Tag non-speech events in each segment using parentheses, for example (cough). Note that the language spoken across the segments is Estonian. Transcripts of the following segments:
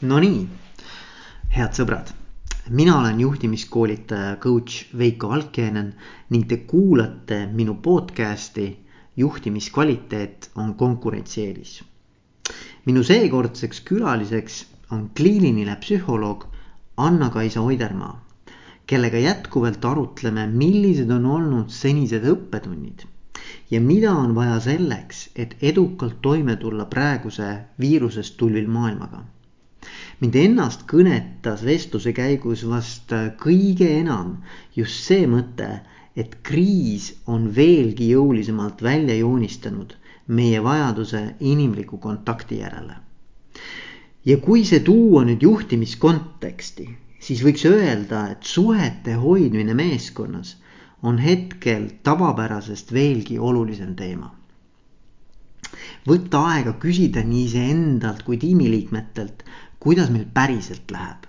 Nonii, head sõbrad, mina olen juhtimiskoolitaja coach Veiko Valkjainen ning te kuulate minu podcast'i juhtimiskvaliteet on konkurentsieelis. minu seekordseks külaliseks on kliiniline psühholoog Anna-Kaisa Oidermaa, kellega jätkuvalt arutleme, millised on olnud senised õppetunnid ja mida on vaja selleks, et edukalt toime tulla praeguse viirusest tulvil maailmaga mind ennast kõnetas vestluse käigus vast kõige enam just see mõte, et kriis on veelgi jõulisemalt välja joonistanud meie vajaduse inimliku kontakti järele. ja kui see tuua nüüd juhtimiskonteksti, siis võiks öelda, et suhete hoidmine meeskonnas on hetkel tavapärasest veelgi olulisem teema. võtta aega küsida nii iseendalt kui tiimiliikmetelt, kuidas meil päriselt läheb,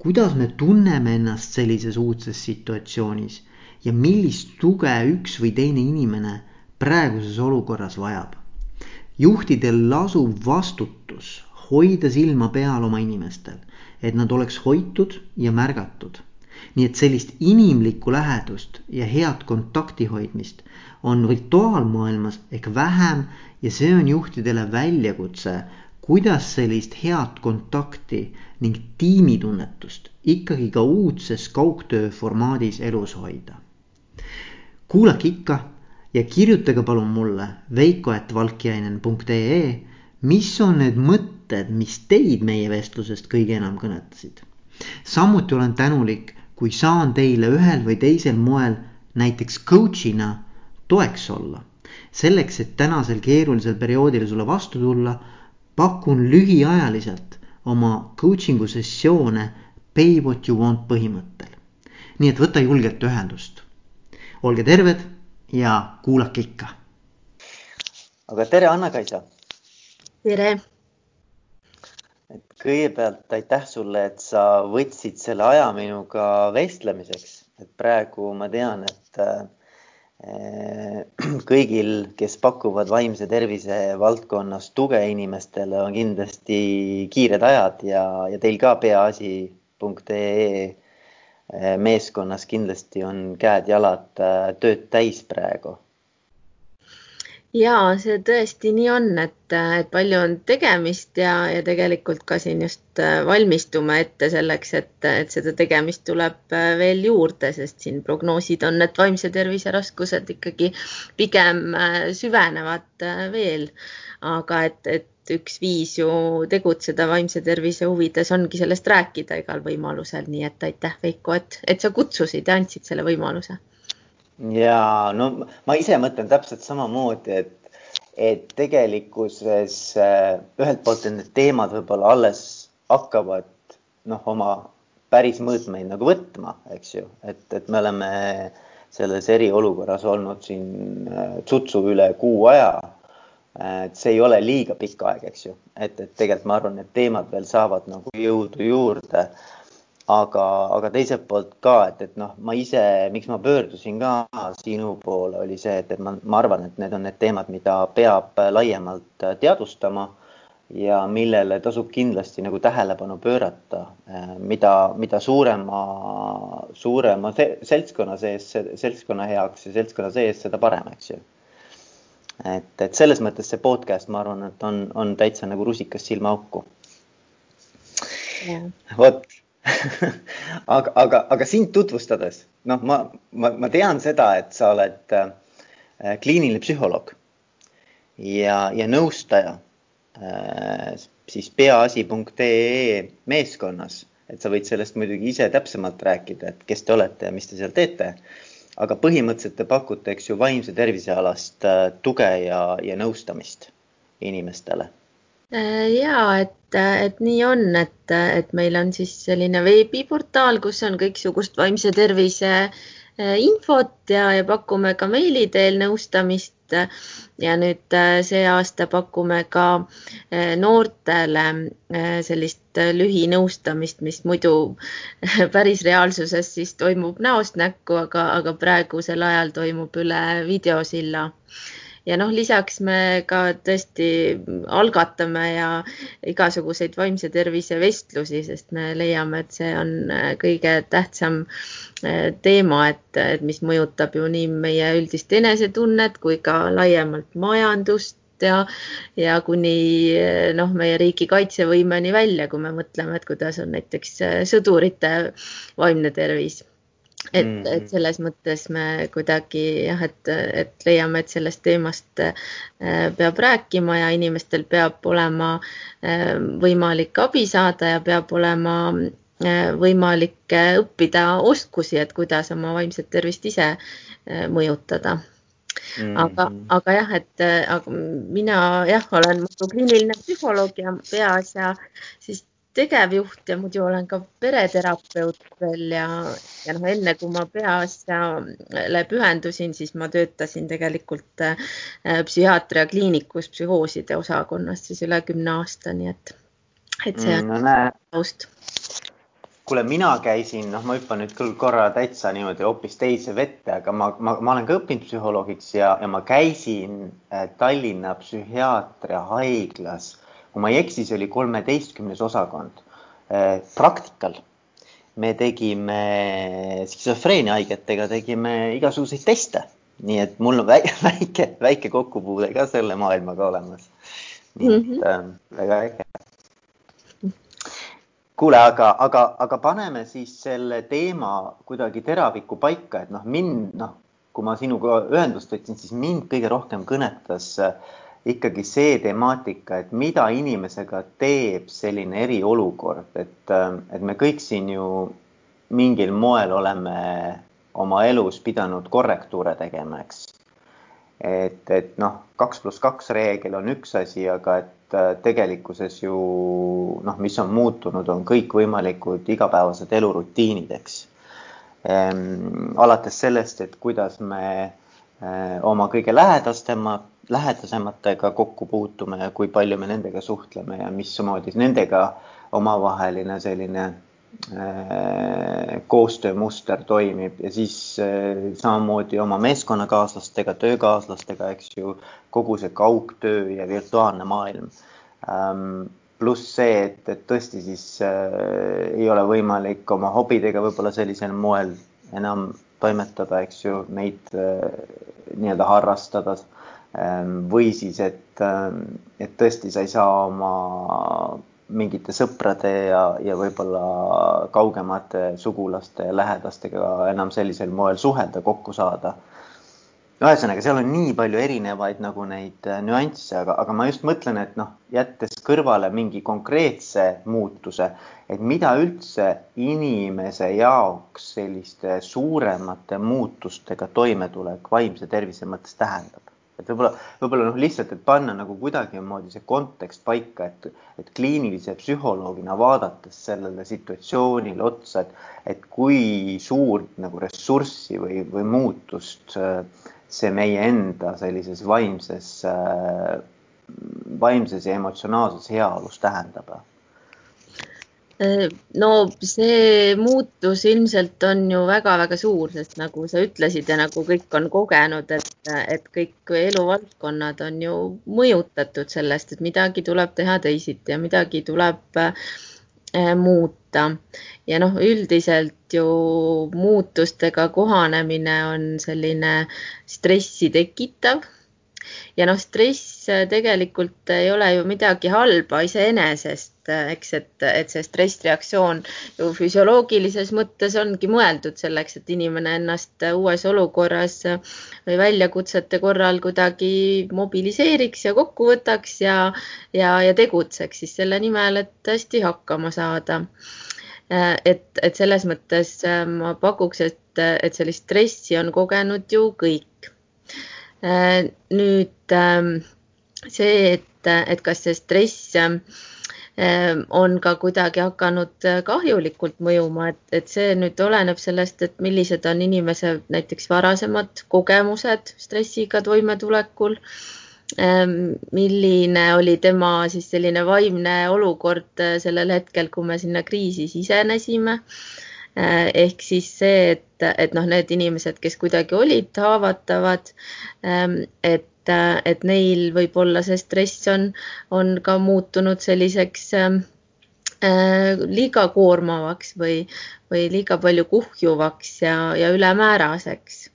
kuidas me tunneme ennast sellises uudses situatsioonis ja millist tuge üks või teine inimene praeguses olukorras vajab. juhtidel lasub vastutus hoida silma peal oma inimestel, et nad oleks hoitud ja märgatud. nii et sellist inimlikku lähedust ja head kontakti hoidmist on virtuaalmaailmas ehk vähem ja see on juhtidele väljakutse kuidas sellist head kontakti ning tiimitunnetust ikkagi ka uudses kaugtöö formaadis elus hoida. kuulake ikka ja kirjutage palun mulle veiko.valkjainen.ee, mis on need mõtted, mis teid meie vestlusest kõige enam kõnetasid. samuti olen tänulik, kui saan teile ühel või teisel moel näiteks coach'ina toeks olla. selleks, et tänasel keerulisel perioodil sulle vastu tulla pakun lühiajaliselt oma coaching'u sessioone pay what you want põhimõttel. nii et võta julgelt ühendust. olge terved ja kuulake ikka. aga tere, Anna-Kaisa. tere. et kõigepealt aitäh sulle, et sa võtsid selle aja minuga vestlemiseks, et praegu ma tean, et Äh, (clears throat) kõigil, kes pakuvad vaimse tervise valdkonnas tuge inimestele, on kindlasti kiired ajad ja, ja teil ka peaasi.ee äh, meeskonnas kindlasti on käed-jalad äh, tööd täis praegu ja see tõesti nii on, et, et palju on tegemist ja, ja tegelikult ka siin just äh, valmistume ette selleks, et, et seda tegemist tuleb äh, veel juurde, sest siin prognoosid on, et vaimse tervise raskused ikkagi pigem äh, süvenevad veel. aga et, et üks viis ju tegutseda vaimse tervise huvides ongi sellest rääkida igal võimalusel, nii et aitäh, Veiko, et, et sa kutsusid ja andsid selle võimaluse ja no ma ise mõtlen täpselt samamoodi, et, et tegelikkuses äh, ühelt poolt need teemad võib-olla alles hakkavad noh, oma päris mõõtmeid nagu võtma, eks ju, et, et me oleme selles eriolukorras olnud siin äh, tsutsu üle kuu aja. et see ei ole liiga pikk aeg, eks ju, et, et tegelikult ma arvan, need teemad veel saavad nagu jõudu juurde aga, aga teiselt poolt ka, et, et noh, ma ise, miks ma pöördusin ka sinu poole, oli see, et, et ma, ma arvan, et need on need teemad, mida peab laiemalt teadvustama ja millele tasub kindlasti nagu tähelepanu pöörata, mida, mida suurema, suurema seltskonna sees, seltskonna heaks ja seltskonna sees, seda parem, eks ju. et, et selles mõttes see podcast, ma arvan, et on, on täitsa nagu rusikas silmaauku. vot (laughs) aga, aga, aga sind tutvustades, noh, ma, ma, ma tean seda, et sa oled äh, kliiniline psühholoog ja, ja nõustaja äh, siis peaasi.ee meeskonnas, et sa võid sellest muidugi ise täpsemalt rääkida, et kes te olete ja mis te seal teete. aga põhimõtteliselt te pakute, eks ju, vaimse tervise alast äh, tuge ja, ja nõustamist inimestele ja et, et nii on, et, et meil on siis selline veebiportaal, kus on kõiksugust vaimse tervise äh, infot ja, ja pakume ka meili teel nõustamist. ja nüüd äh, see aasta pakume ka noortele sellist lühinõustamist, mis muidu päris reaalsuses siis toimub näost näkku, aga, aga praegusel ajal toimub üle videosilla ja noh, lisaks me ka tõesti algatame ja igasuguseid vaimse tervise vestlusi, sest me leiame, et see on äh, kõige tähtsam äh, teema, et, et mis mõjutab ju nii meie üldist enesetunnet kui ka laiemalt majandust ja, ja kuni äh, noh, meie riigi kaitsevõimeni välja, kui me mõtleme, et kuidas on näiteks sõdurite vaimne tervis et et selles mõttes me kuidagi jah, et, et leiame, et sellest teemast äh, peab rääkima ja inimestel peab olema äh, võimalik abi saada ja peab olema äh, võimalik õppida oskusi, et kuidas oma vaimset tervist ise mõjutada Mm -hmm. aga, aga jah, et aga mina jah, olen kliiniline psühholoog ja peas ja siis tegevjuht ja muidu olen ka pereterapeut veel ja, ja noh, enne kui ma peaasjale pühendusin, siis ma töötasin tegelikult äh, psühhiaatria kliinikus psühhooside osakonnas siis üle kümne aasta, nii et, et see on mm, no, taust. Kuule, mina käisin, noh, ma hüppan nüüd küll korra täitsa niimoodi hoopis teise vette, aga ma, ma, ma olen ka õppinud psühholoogiks ja, ja ma käisin äh, Tallinna psühhiaatria haiglas kui ma ei eksi, see oli kolmeteistkümnes osakond. Äh, praktikal me tegime skisofreenia haigetega, tegime igasuguseid teste, nii et mul on väike, (laughs) väike, väike kokkupuude ka selle maailmaga olemas. nii et mm -hmm. äh, väga äge. kuule, aga, aga, aga paneme siis selle teema kuidagi teravikku paika, et noh, mind noh, kui ma sinuga ühendust võtsin, siis mind kõige rohkem kõnetas äh, ikkagi see temaatika, et mida inimesega teeb selline eriolukord, et, et me kõik siin ju mingil moel oleme oma elus pidanud korrektuure tegema, eks. et, et noh, kaks pluss kaks reegel on üks asi, aga et äh, tegelikkuses ju noh, mis on muutunud, on kõikvõimalikud igapäevased elurutiinid, eks ehm,. alates sellest, et kuidas me äh, oma kõige lähedastema lähedasematega kokku puutume ja kui palju me nendega suhtleme ja mismoodi nendega omavaheline selline äh, koostöömuster toimib ja siis äh, samamoodi oma meeskonnakaaslastega, töökaaslastega, eks ju, kogu see kaugtöö ja virtuaalne maailm ähm,. pluss see, et, et tõesti siis äh, ei ole võimalik oma hobidega võib-olla sellisel moel enam toimetada, eks ju, neid nii-öelda harrastada või siis, et, ehm, et tõesti sa ei saa oma mingite sõprade ja, ja võib-olla kaugemate sugulaste ja lähedastega enam sellisel moel suhelda, kokku saada. ühesõnaga, seal on nii palju erinevaid nagu neid äh, nüansse, aga, aga ma just mõtlen, et noh, jättes kõrvale mingi konkreetse muutuse, et mida üldse inimese jaoks selliste suuremate muutustega toimetulek vaimse tervise mõttes tähendab et võib-olla, võib-olla noh, lihtsalt, et panna nagu kuidagimoodi see kontekst paika, et, et kliinilise psühholoogina vaadates sellele situatsioonile otsa, et, et kui suurt nagu ressurssi või, või muutust äh, see meie enda sellises vaimses, äh, vaimses ja emotsionaalses heaolus tähendab no see muutus ilmselt on ju väga-väga suur, sest nagu sa ütlesid ja nagu kõik on kogenud, et, et kõik eluvaldkonnad on ju mõjutatud sellest, et midagi tuleb teha teisiti ja midagi tuleb äh, muuta. ja noh, üldiselt ju muutustega kohanemine on selline stressi tekitav ja noh, stress tegelikult ei ole ju midagi halba iseenesest eks, et, et see stressreaktsioon ju füsioloogilises mõttes ongi mõeldud selleks, et inimene ennast uues olukorras või väljakutsete korral kuidagi mobiliseeriks ja kokku võtaks ja, ja, ja tegutseks siis selle nimel, et hästi hakkama saada et, et selles mõttes ma pakuks, et, et sellist stressi on kogenud ju kõik. nüüd see, et, et kas see stress Ehm, on ka kuidagi hakanud äh, kahjulikult mõjuma, et, et see nüüd oleneb sellest, et millised on inimese näiteks varasemad kogemused stressiga toimetulekul. Ehm, milline oli tema siis selline vaimne olukord äh, sellel hetkel, kui me sinna kriisi sisenesime äh, ehk siis see, et, et noh, need inimesed, kes kuidagi olid haavatavad, ehm, et et neil võib-olla see stress on, on ka muutunud selliseks äh, liiga koormavaks või, või liiga palju kuhjuvaks ja, ja ülemääraseks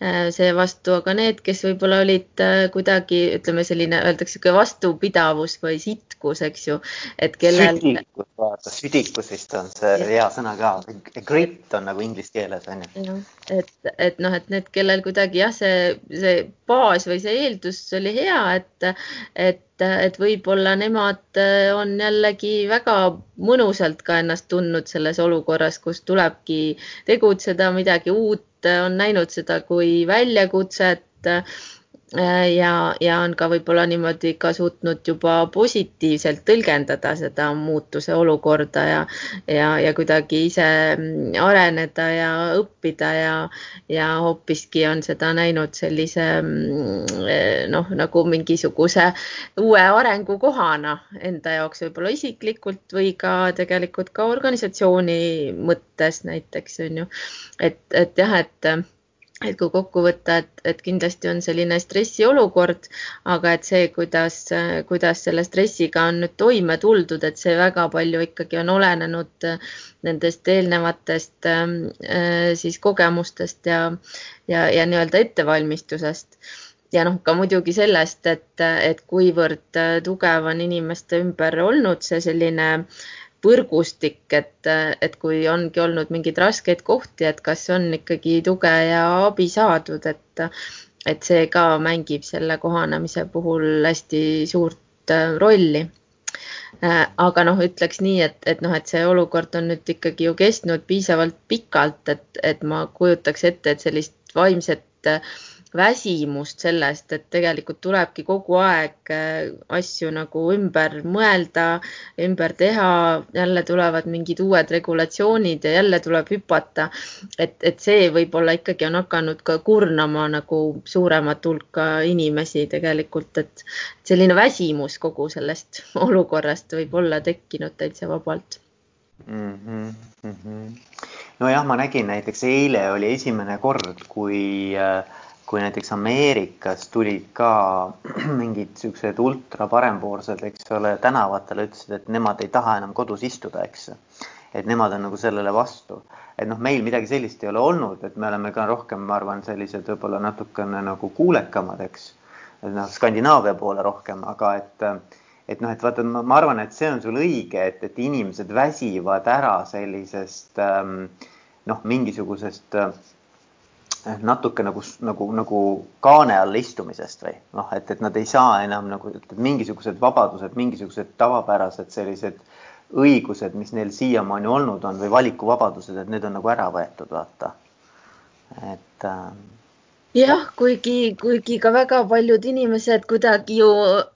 seevastu aga need, kes võib-olla olid äh, kuidagi, ütleme selline, öeldakse sihuke vastupidavus või sitkus, eks ju, et kellel. südikus, vaata, südikus vist on see ja. hea sõna ka, grit on nagu inglise keeles on ju. et, et noh, et need, kellel kuidagi jah, see, see baas või see eeldus oli hea, et, et et võib-olla nemad äh, on jällegi väga mõnusalt ka ennast tundnud selles olukorras, kus tulebki tegutseda, midagi uut on näinud seda kui väljakutset Äh, ja, ja on ka võib-olla niimoodi ka suutnud juba positiivselt tõlgendada seda muutuse olukorda ja, ja, ja kuidagi ise mm, areneda ja õppida ja, ja hoopiski on seda näinud sellise mm, eh, noh, nagu mingisuguse uue arengukohana enda jaoks võib-olla isiklikult või ka tegelikult ka organisatsiooni mõttes näiteks on ju, et, et jah, et et kui kokku võtta, et, et kindlasti on selline stressiolukord, aga et see, kuidas, kuidas selle stressiga on nüüd toime tuldud, et see väga palju ikkagi on olenenud nendest eelnevatest äh, siis kogemustest ja, ja, ja nii-öelda ettevalmistusest. Ja noh, ka muidugi sellest, et, et kuivõrd tugev on inimeste ümber olnud see selline äh, võrgustik, et, et kui ongi olnud mingeid raskeid kohti, et kas on ikkagi tuge ja abi saadud, et, et see ka mängib selle kohanemise puhul hästi suurt äh, rolli. Äh, aga noh, ütleks nii, et, et noh, et see olukord on nüüd ikkagi ju kestnud piisavalt pikalt, et, et ma kujutaks ette, et sellist vaimset äh, väsimust sellest, et tegelikult tulebki kogu aeg äh, asju nagu ümber mõelda, ümber teha, jälle tulevad mingid uued regulatsioonid ja jälle tuleb hüpata. et, et see võib-olla ikkagi on hakanud ka kurnama nagu suuremat hulka inimesi tegelikult, et selline väsimus kogu sellest (laughs) olukorrast võib olla tekkinud täitsa vabalt mm. -hmm, mm -hmm. nojah, ma nägin näiteks eile oli esimene kord, kui äh, kui näiteks Ameerikas tulid ka (clears throat) mingid siuksed ultra parempoolsed, eks ole, tänavatele ütlesid, et nemad ei taha enam kodus istuda, eks. et nemad on nagu sellele vastu, et noh, meil midagi sellist ei ole olnud, et me oleme ka rohkem, ma arvan, sellised võib-olla natukene nagu kuulekamad, eks. noh, Skandinaavia poole rohkem, aga et, et noh, et vaata, ma arvan, et see on sul õige, et, et inimesed väsivad ära sellisest ähm, noh, mingisugusest äh, natuke nagu, nagu, nagu kaane all istumisest või noh, et, et nad ei saa enam nagu mingisugused vabadused, mingisugused tavapärased sellised õigused, mis neil siiamaani olnud on või valikuvabadused, et need on nagu ära võetud, vaata. et äh, jah, kuigi, kuigi ka väga paljud inimesed kuidagi ju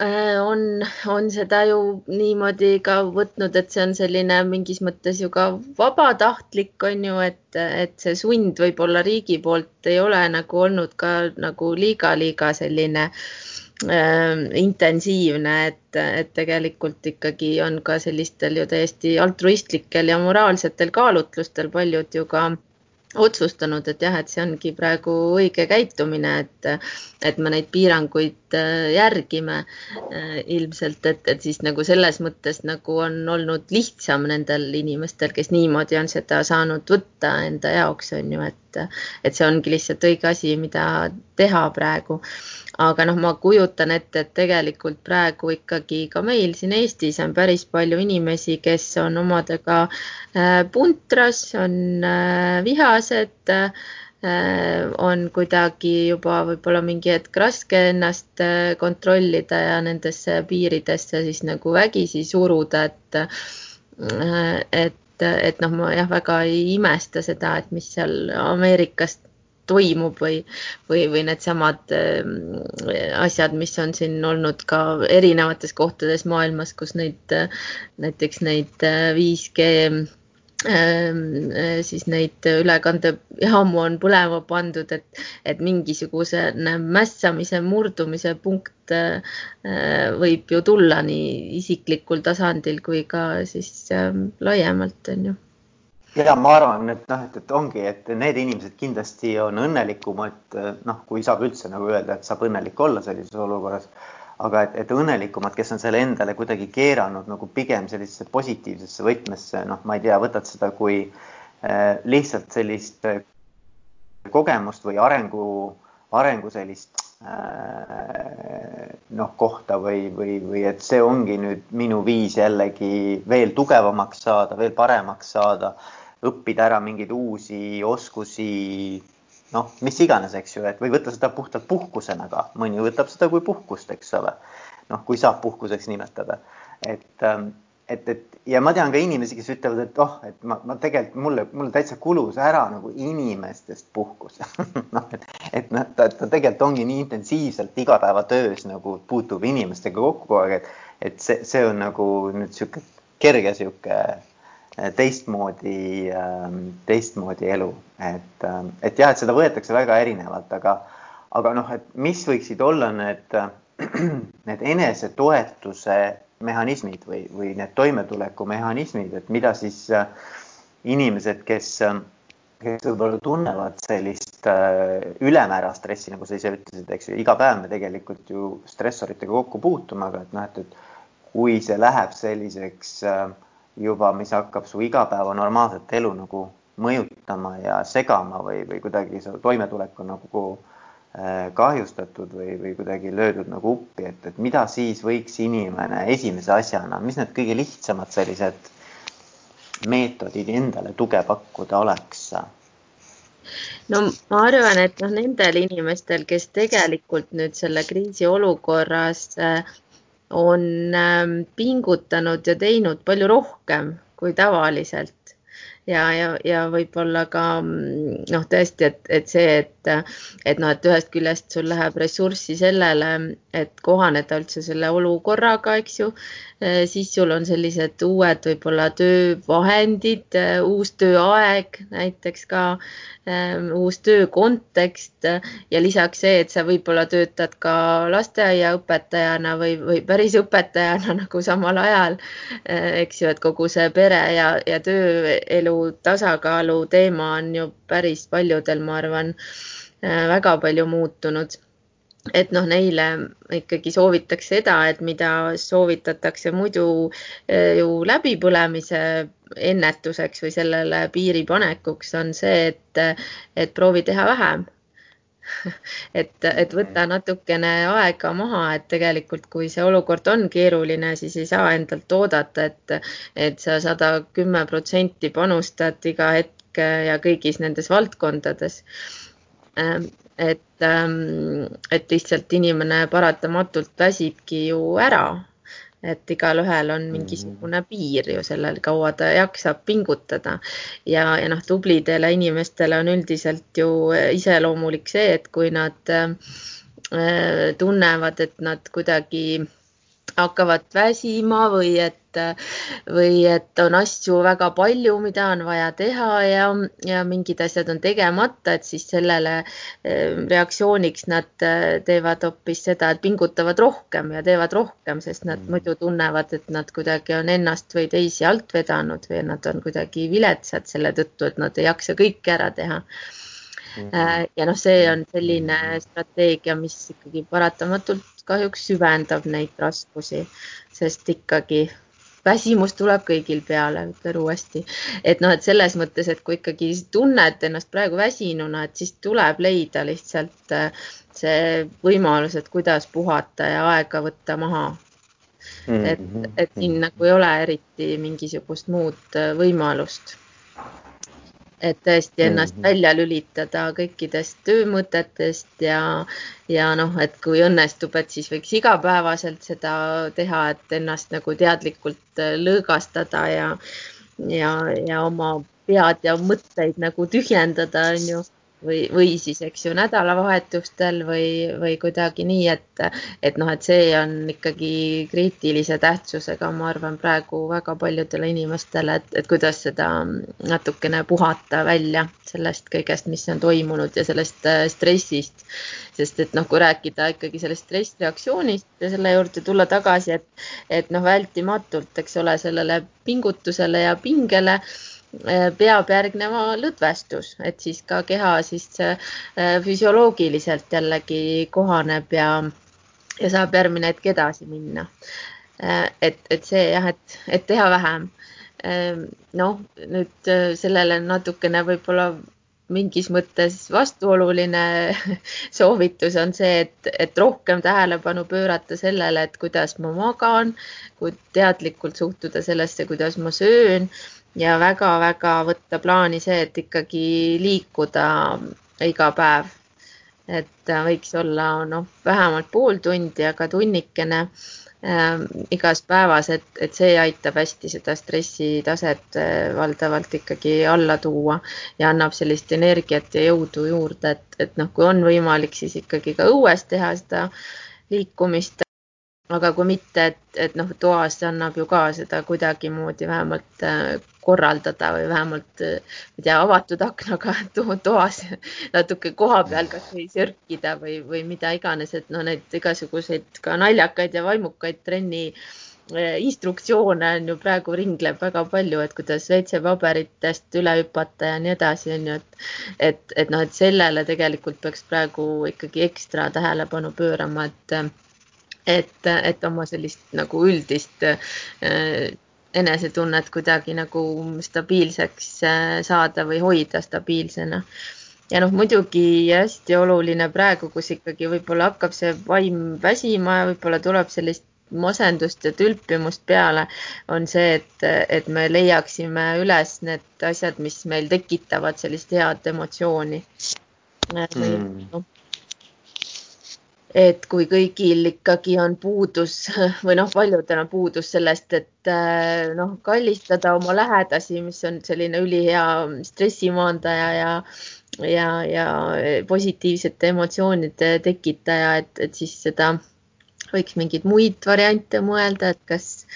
äh, on, on seda ju niimoodi ka võtnud, et see on selline mingis mõttes ju ka vabatahtlik, on ju, et, et see sund võib-olla riigi poolt ei ole nagu olnud ka nagu liiga-liiga selline äh, intensiivne, et, et tegelikult ikkagi on ka sellistel ju täiesti altruistlikel ja moraalsetel kaalutlustel paljud ju ka otsustanud, et jah, et see ongi praegu õige käitumine, et, et me neid piiranguid äh, järgime äh, ilmselt, et, et siis nagu selles mõttes nagu on olnud lihtsam nendel inimestel, kes niimoodi on seda saanud võtta enda jaoks, on ju, et, et see ongi lihtsalt õige asi, mida teha praegu. Aga noh, ma kujutan ette, et tegelikult praegu ikkagi ka meil siin Eestis on päris palju inimesi, kes on omadega äh, puntras, on äh, vihased, äh, on kuidagi juba võib-olla mingi hetk raske ennast kontrollida ja nendesse piiridesse siis nagu vägisi suruda, et et et noh, ma jah, väga ei imesta seda, et mis seal Ameerikast toimub või, või, või needsamad ähm, asjad, mis on siin olnud ka erinevates kohtades maailmas, kus neid, näiteks neid 5G äh, ähm, äh, siis neid ülekandejaamu on põlema pandud, et, et mingisuguse mässamise, murdumise punkt äh, võib ju tulla nii isiklikul tasandil kui ka siis ähm, laiemalt, on ju ja ma arvan, et noh, et, et ongi, et need inimesed kindlasti on õnnelikumad, noh, kui saab üldse nagu öelda, et saab õnnelik olla sellises olukorras. Aga et, et õnnelikumad, kes on selle endale kuidagi keeranud nagu pigem sellisesse positiivsesse võtmesse, noh, ma ei tea, võtad seda kui äh, lihtsalt sellist äh, kogemust või arengu, arengu sellist äh, noh, kohta või, või, või et see ongi nüüd minu viis jällegi veel tugevamaks saada, veel paremaks saada õppida ära mingeid uusi oskusi, noh, mis iganes, eks ju, et või võtta seda puhtalt puhkusena ka, mõni võtab seda kui puhkust, eks ole. noh, kui saab puhkuseks nimetada, et, ähm, et, et ja ma tean ka inimesi, kes ütlevad, et oh, et ma, ma tegelikult mulle, mulle täitsa kulus ära nagu inimestest puhkus. (laughs) Noh, et, et noh, ta, ta tegelikult ongi nii intensiivselt igapäevatöös nagu puutub inimestega kokku kogu aeg, et, et see, see on nagu nüüd sihuke kerge sihuke teistmoodi, ähm, teistmoodi elu, et, ähm, et jah, et seda võetakse väga erinevalt, aga, aga noh, et mis võiksid olla need, (clears throat) need enesetoetuse mehhanismid või, või need toimetulekumehhanismid, et mida siis äh, inimesed, kes, kes võib-olla tunnevad sellist äh, ülemäära stressi, nagu sa ise ütlesid, eks ju, iga päev me tegelikult ju stressoritega kokku puutume, aga et noh, et, et kui see läheb selliseks äh, juba, mis hakkab su igapäeva normaalset elu nagu mõjutama ja segama või, või kuidagi su toimetulek on nagu äh, kahjustatud või, või kuidagi löödud nagu uppi, et, et mida siis võiks inimene esimese asjana, mis need kõige lihtsamad sellised meetodid endale tuge pakkuda oleks? no ma arvan, et noh, nendel inimestel, kes tegelikult nüüd selle kriisiolukorras äh, on ähm, pingutanud ja teinud palju rohkem kui tavaliselt. Ja, ja, ja võib-olla ka mm, noh, tõesti, et, et see, et, et noh, et ühest küljest sul läheb ressurssi sellele, et kohaneda üldse selle olukorraga, eks ju, e, siis sul on sellised uued võib-olla töövahendid, e, uus tööaeg näiteks ka, e, uus töö kontekst ja lisaks see, et sa võib-olla töötad ka lasteaiaõpetajana või, või päris õpetajana (laughs) nagu samal ajal, eks ju, et kogu see pere ja, ja tööelu tasakaalu teema on ju päris paljudel, ma arvan, väga palju muutunud. Et noh, neile ikkagi soovitakse seda, et mida soovitatakse muidu äh, ju läbipõlemise ennetuseks või sellele piiri panekuks, on see, et, et proovi teha vähem. (laughs) Et, et võtta natukene aega maha, et tegelikult, kui see olukord on keeruline, siis ei saa endalt oodata, et, et sa sada kümme protsenti panustad iga hetk ja kõigis nendes valdkondades. Ähm, et, ähm, et lihtsalt inimene paratamatult väsibki ju ära et igalühel on mingisugune mm. piir ju sellel, kaua ta jaksab pingutada. ja, ja noh, tublidele inimestele on üldiselt ju iseloomulik see, et kui nad äh, tunnevad, et nad kuidagi hakkavad väsima või et, või et on asju väga palju, mida on vaja teha ja, ja mingid asjad on tegemata, et siis sellele eh, reaktsiooniks nad eh, teevad hoopis seda, et pingutavad rohkem ja teevad rohkem, sest nad mm. muidu tunnevad, et nad kuidagi on ennast või teisi alt vedanud või nad on kuidagi viletsad selle tõttu, et nad ei jaksa kõike ära teha mm. ja noh, see on selline strateegia, mis ikkagi paratamatult kahjuks süvendab neid raskusi, sest ikkagi väsimus tuleb kõigil peale, ütlen uuesti. et noh, et selles mõttes, et kui ikkagi tunned ennast praegu väsinuna, et siis tuleb leida lihtsalt äh, see võimalus, et kuidas puhata ja aega võtta maha. et, et siin nagu ei ole eriti mingisugust muud äh, võimalust et tõesti ennast mhm. välja lülitada kõikidest töömõtetest ja, ja noh, et kui õnnestub, et siis võiks igapäevaselt seda teha, et ennast nagu teadlikult äh, lõõgastada ja, ja, ja oma pead ja mõtteid nagu tühjendada, on ju või, või siis, eks ju, nädalavahetustel või, või kuidagi nii, et, et noh, et see on ikkagi kriitilise tähtsusega, ma arvan, praegu väga paljudele inimestele, et, et kuidas seda natukene puhata välja sellest kõigest, mis on toimunud ja sellest äh, stressist. sest et noh, kui rääkida ikkagi sellest stressreaktsioonist ja selle juurde tulla tagasi, et, et noh, vältimatult, eks ole, sellele pingutusele ja pingele peab järgnema lõdvestus, et siis ka keha siis füsioloogiliselt jällegi kohaneb ja, ja saab järgmine hetk edasi minna. et, et see jah, et, et teha vähem. noh, nüüd sellele natukene võib-olla mingis mõttes vastuoluline (laughs) soovitus on see, et, et rohkem tähelepanu pöörata sellele, et kuidas ma magan, kui teadlikult suhtuda sellesse, kuidas ma söön ja väga-väga võtta plaani see, et ikkagi liikuda iga päev. et võiks olla noh, vähemalt pool tundi, aga tunnikene äh, igas päevas, et, et see aitab hästi seda stressitaset äh, valdavalt ikkagi alla tuua ja annab sellist energiat ja jõudu juurde, et, et noh, kui on võimalik, siis ikkagi ka õues teha seda liikumist aga kui mitte, et, et noh, toas annab ju ka seda kuidagimoodi vähemalt äh, korraldada või vähemalt, äh, ma ei tea, avatud aknaga (laughs) to toas natuke koha peal kasvõi sörkida või, või mida iganes, et noh, neid igasuguseid ka naljakaid ja vaimukaid trenni äh, instruktsioone on ju praegu ringleb väga palju, et kuidas WC-paberitest üle hüpata ja nii edasi, on ju, et, et, et noh, et sellele tegelikult peaks praegu ikkagi ekstra tähelepanu pöörama, et et, et oma sellist nagu üldist äh, enesetunnet kuidagi nagu stabiilseks äh, saada või hoida stabiilsena. ja noh, muidugi hästi oluline praegu, kus ikkagi võib-olla hakkab see vaim väsima ja võib-olla tuleb sellist masendust ja tülpimust peale, on see, et, et me leiaksime üles need asjad, mis meil tekitavad sellist head emotsiooni mm.. Et kui kõigil ikkagi on puudus (laughs) või noh, paljudel on puudus sellest, et äh, noh, kallistada oma lähedasi, mis on selline ülihea stressimaandaja ja ja, ja positiivsete emotsioonide tekitaja, et, et siis seda võiks mingeid muid variante mõelda, et kas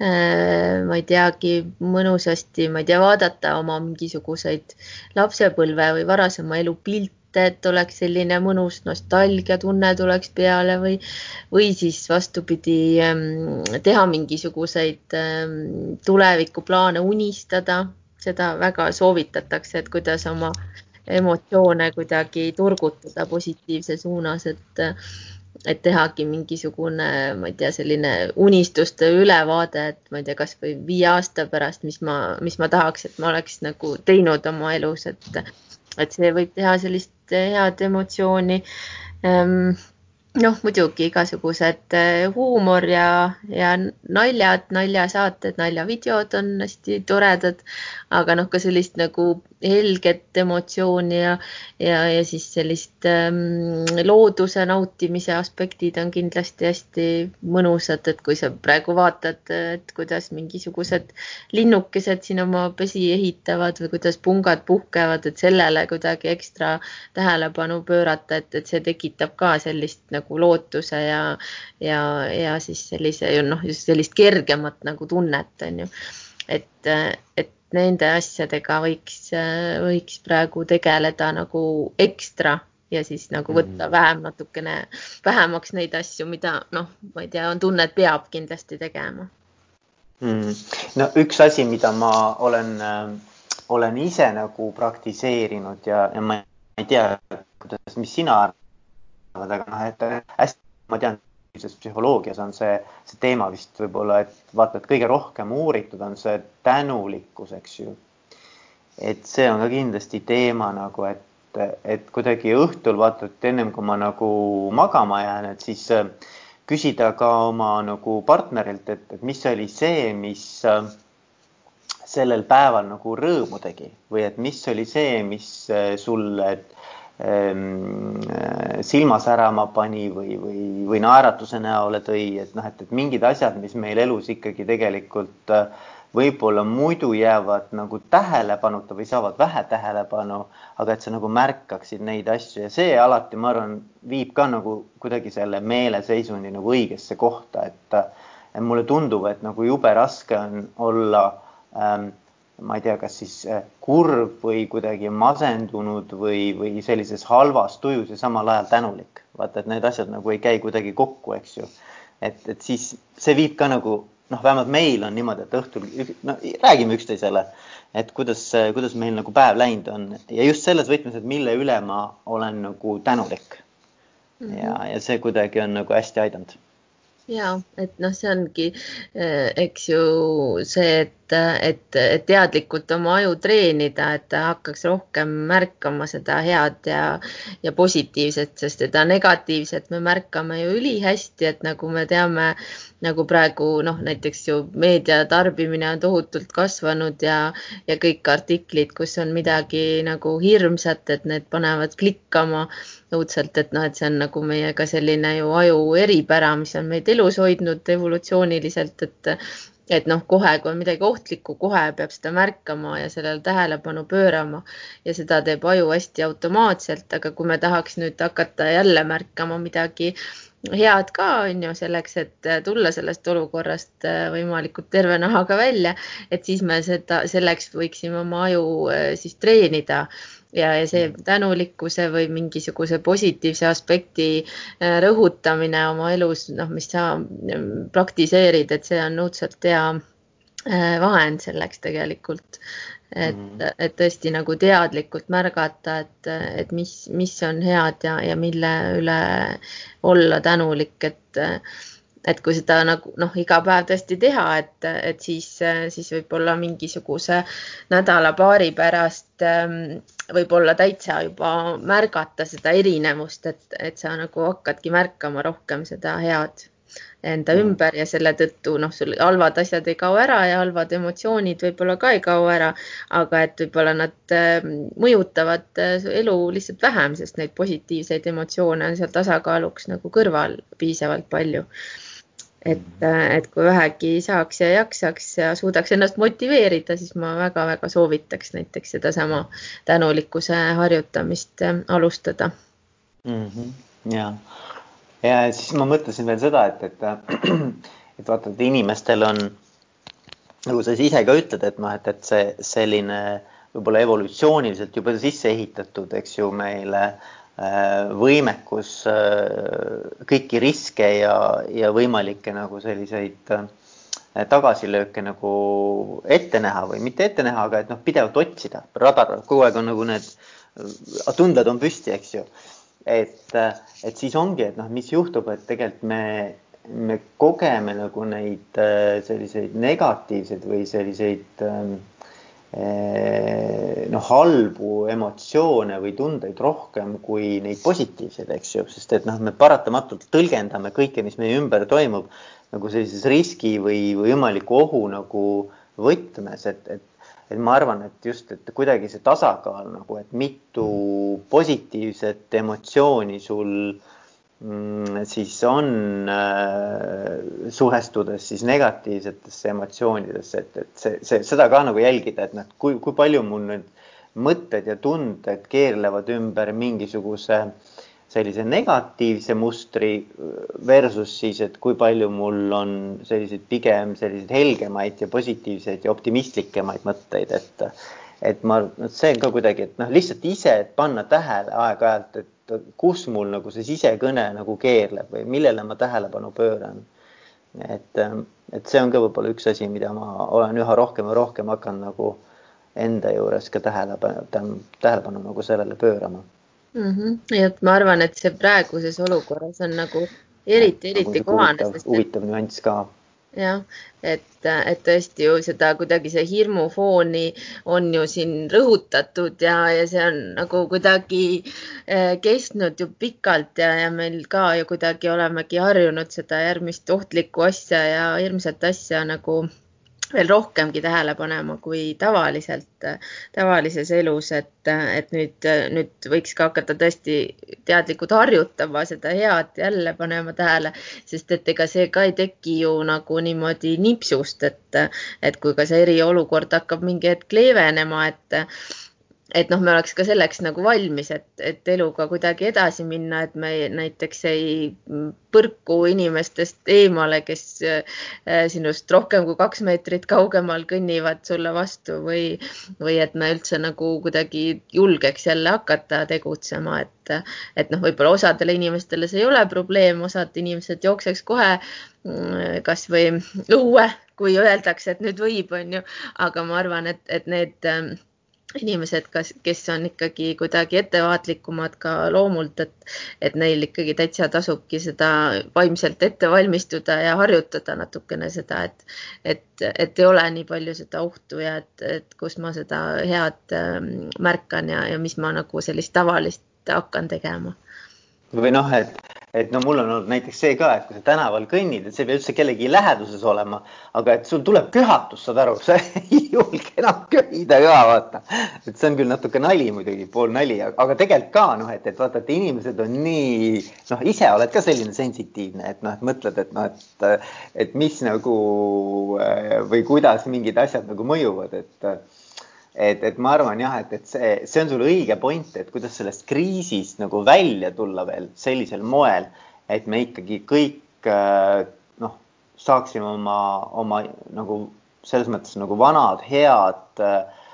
äh, ma ei teagi, mõnusasti, ma ei tea, vaadata oma mingisuguseid lapsepõlve või varasema elu pilte ette, et oleks selline mõnus nostalgiatunne tuleks peale või, või siis vastupidi, ähm, teha mingisuguseid ähm, tulevikuplaane, unistada, seda väga soovitatakse, et kuidas oma emotsioone kuidagi turgutada positiivses suunas, et et tehagi mingisugune, ma ei tea, selline unistuste ülevaade, et ma ei tea, kasvõi viie aasta pärast, mis ma, mis ma tahaks, et ma oleks nagu teinud oma elus, et et see võib teha sellist head emotsiooni. Ähm, noh, muidugi igasugused äh, huumor ja, ja naljad, naljasaated, naljavideod on hästi toredad, aga noh, ka sellist nagu helget emotsiooni ja, ja, ja siis sellist ähm, looduse nautimise aspektid on kindlasti hästi mõnusad, et kui sa praegu vaatad, et kuidas mingisugused linnukesed siin oma pesi ehitavad või kuidas pungad puhkevad, et sellele kuidagi ekstra tähelepanu pöörata, et, et see tekitab ka sellist nagu lootuse ja, ja, ja siis sellise noh, just sellist kergemat nagu tunnet on ju. et, et nende asjadega võiks, võiks praegu tegeleda nagu ekstra ja siis nagu võtta mm. vähem natukene, vähemaks neid asju, mida noh, ma ei tea, on tunne, et peab kindlasti tegema mm.. no üks asi, mida ma olen äh,, olen ise nagu praktiseerinud ja, ja ma ei tea, kuidas, mis sina arvad aga noh, et hästi, ma tean, psühholoogias on see, see teema vist võib-olla, et vaata, et kõige rohkem uuritud on see tänulikkus, eks ju. et see on ka kindlasti teema nagu, et, et kuidagi õhtul vaata, et ennem kui ma nagu magama jään, et siis äh, küsida ka oma nagu partnerilt, et, et mis oli see, mis äh, sellel päeval nagu rõõmu tegi või et mis oli see, mis äh, sulle silma särama pani või, või, või naeratuse näole tõi, et noh, et, et mingid asjad, mis meil elus ikkagi tegelikult äh, võib-olla muidu jäävad nagu tähelepanuta või saavad vähe tähelepanu, aga et sa nagu märkaksid neid asju. Ja see alati, ma arvan, viib ka nagu kuidagi selle meeleseisundi nagu õigesse kohta, et, et mulle tundub, et nagu jube raske on olla ähm, ma ei tea, kas siis äh, kurb või kuidagi masendunud või, või sellises halvas tujus ja samal ajal tänulik. vaata, et need asjad nagu ei käi kuidagi kokku, eks ju. et, et siis see viib ka nagu noh, vähemalt meil on niimoodi, et õhtul no, räägime üksteisele, et kuidas, kuidas meil nagu päev läinud on ja just selles võtmes, et mille üle ma olen nagu tänulik mm. -hmm. ja, ja see kuidagi on nagu hästi aidanud ja et noh, see ongi, eh, eks ju see, et, et, et teadlikult oma aju treenida, et ta hakkaks rohkem märkama seda head ja, ja positiivset, sest seda negatiivset me märkame ju ülihästi, et nagu me teame, nagu praegu noh, näiteks ju meedia tarbimine on tohutult kasvanud ja, ja kõik artiklid, kus on midagi nagu hirmsat, et need panevad klikkama õudselt, et noh, et see on nagu meie ka selline ju aju eripära, mis on meid elus hoidnud evolutsiooniliselt, et et noh, kohe, kui on midagi ohtlikku, kohe peab seda märkama ja sellele tähelepanu pöörama ja seda teeb aju hästi automaatselt, aga kui me tahaks nüüd hakata jälle märkama midagi head ka, on ju, selleks, et tulla sellest olukorrast võimalikult terve nahaga välja, et siis me seda, selleks võiksime oma aju siis treenida ja, ja see mm. tänulikkuse või mingisuguse positiivse aspekti äh, rõhutamine oma elus, noh, mis sa mm, praktiseerid, et see on õudselt hea äh, vahend selleks tegelikult. et mm., et tõesti nagu teadlikult märgata, et, et mis, mis on head ja, ja mille üle olla tänulik, et et kui seda nagu noh, iga päev tõesti teha, et, et siis, siis võib-olla mingisuguse nädala-paari pärast ähm, võib-olla täitsa juba märgata seda erinevust, et, et sa nagu hakkadki märkama rohkem seda head enda mm. ümber ja selle tõttu noh, sul halvad asjad ei kao ära ja halvad emotsioonid võib-olla ka ei kao ära, aga et võib-olla nad äh, mõjutavad äh, elu lihtsalt vähem, sest neid positiivseid emotsioone on seal tasakaaluks nagu kõrval piisavalt palju et, et kui vähegi saaks ja jaksaks ja suudaks ennast motiveerida, siis ma väga-väga soovitaks näiteks sedasama tänulikkuse harjutamist äh, alustada mm. -hmm. ja, ja siis ma mõtlesin veel seda, et, et, (clears throat) et vaata, et inimestel on nagu sa ise ka ütled, et noh, et, et see selline võib-olla evolutsiooniliselt juba sisse ehitatud, eks ju, meile äh, Äh, võimekus äh, kõiki riske ja, ja võimalikke nagu selliseid äh, tagasilööke nagu ette näha või mitte ette näha, aga et noh, pidevalt otsida, radar, kogu aeg on nagu need tunded on püsti, eks ju. et, et siis ongi, et noh, mis juhtub, et tegelikult me, me kogeme nagu neid selliseid negatiivseid või selliseid äh, noh, halbu emotsioone või tundeid rohkem kui neid positiivseid, eks ju, sest et noh, me paratamatult tõlgendame kõike, mis meie ümber toimub nagu sellises riski või, või võimaliku ohu nagu võtmes, et, et et ma arvan, et just, et kuidagi see tasakaal nagu, et mitu positiivset emotsiooni sul äh, siis on äh, suhestudes siis negatiivsetesse emotsioonidesse, et, et see, see, seda ka nagu jälgida, et noh, kui, kui palju mul nüüd mõtted ja tunded keerlevad ümber mingisuguse sellise negatiivse mustri versus siis, et kui palju mul on selliseid pigem selliseid helgemaid ja positiivseid ja optimistlikumaid mõtteid, et et ma, see on ka kuidagi, et noh, lihtsalt ise, panna tähele aeg-ajalt, et kus mul nagu see sisekõne nagu keerleb või millele ma tähelepanu pööran. et, et see on ka võib-olla üks asi, mida ma olen üha rohkem ja rohkem hakanud nagu enda juures ka tähelepanu, tähelepanu nagu sellele pöörama mm. -hmm. ja et ma arvan, et see praeguses olukorras on nagu eriti, eriti kohane. huvitav nüanss ka jah, et, et tõesti ju seda kuidagi see hirmufooni on ju siin rõhutatud ja, ja see on nagu kuidagi eh, kestnud ju pikalt ja, ja meil ka ju kuidagi olemegi harjunud seda järgmist ohtlikku asja ja hirmsat asja nagu veel rohkemgi tähele panema kui tavaliselt, tavalises elus, et, et nüüd, nüüd võiks ka hakata tõesti teadlikult harjutama seda head jälle panema tähele, sest et ega see ka ei teki ju nagu niimoodi nipsust, et, et kui ka see eriolukord hakkab mingi hetk leevenema, et et noh, me oleks ka selleks nagu valmis, et, et eluga kuidagi edasi minna, et me näiteks ei põrku inimestest eemale, kes äh, sinust rohkem kui kaks meetrit kaugemal kõnnivad sulle vastu või, või et me üldse nagu kuidagi julgeks jälle hakata tegutsema, et, et noh, võib-olla osadele inimestele see ei ole probleem, osad inimesed jookseks kohe mm, kasvõi õue, kui öeldakse, et nüüd võib, on ju, aga ma arvan, et, et need inimesed, kas, kes on ikkagi kuidagi ettevaatlikumad ka loomult, et, et neil ikkagi täitsa tasubki seda vaimselt ette valmistuda ja harjutada natukene seda, et, et, et ei ole nii palju seda ohtu ja et, et kus ma seda head ähm, märkan ja, ja mis ma nagu sellist tavalist hakkan tegema. Või noh, et et no mul on olnud näiteks see ka, et kui sa tänaval kõnnid, et see ei pea üldse kellegi läheduses olema, aga et sul tuleb köhatus, saad aru, (laughs) sa ei julge enam köhida ka vaata. et see on küll natuke nali muidugi, pool nali, aga tegelikult ka noh, et, et vaata, et inimesed on nii noh, ise oled ka selline sensitiivne, et noh, et mõtled, et noh, et, et mis nagu või kuidas mingid asjad nagu mõjuvad, et et, et ma arvan jah, et, et see, see on sul õige point, et kuidas sellest kriisist nagu välja tulla veel sellisel moel, et me ikkagi kõik äh, noh, saaksime oma, oma nagu selles mõttes nagu vanad head äh,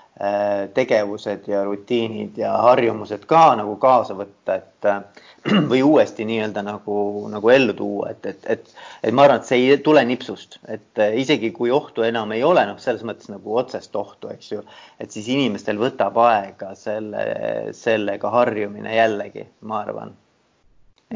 tegevused ja rutiinid ja harjumused ka nagu kaasa võtta, et (clears throat) või uuesti nii-öelda nagu, nagu ellu tuua, et, et, et, et ma arvan, et see ei tule nipsust, et eh, isegi kui ohtu enam ei ole, noh, selles mõttes nagu otsest ohtu, eks ju, et siis inimestel võtab aega selle, sellega harjumine jällegi, ma arvan.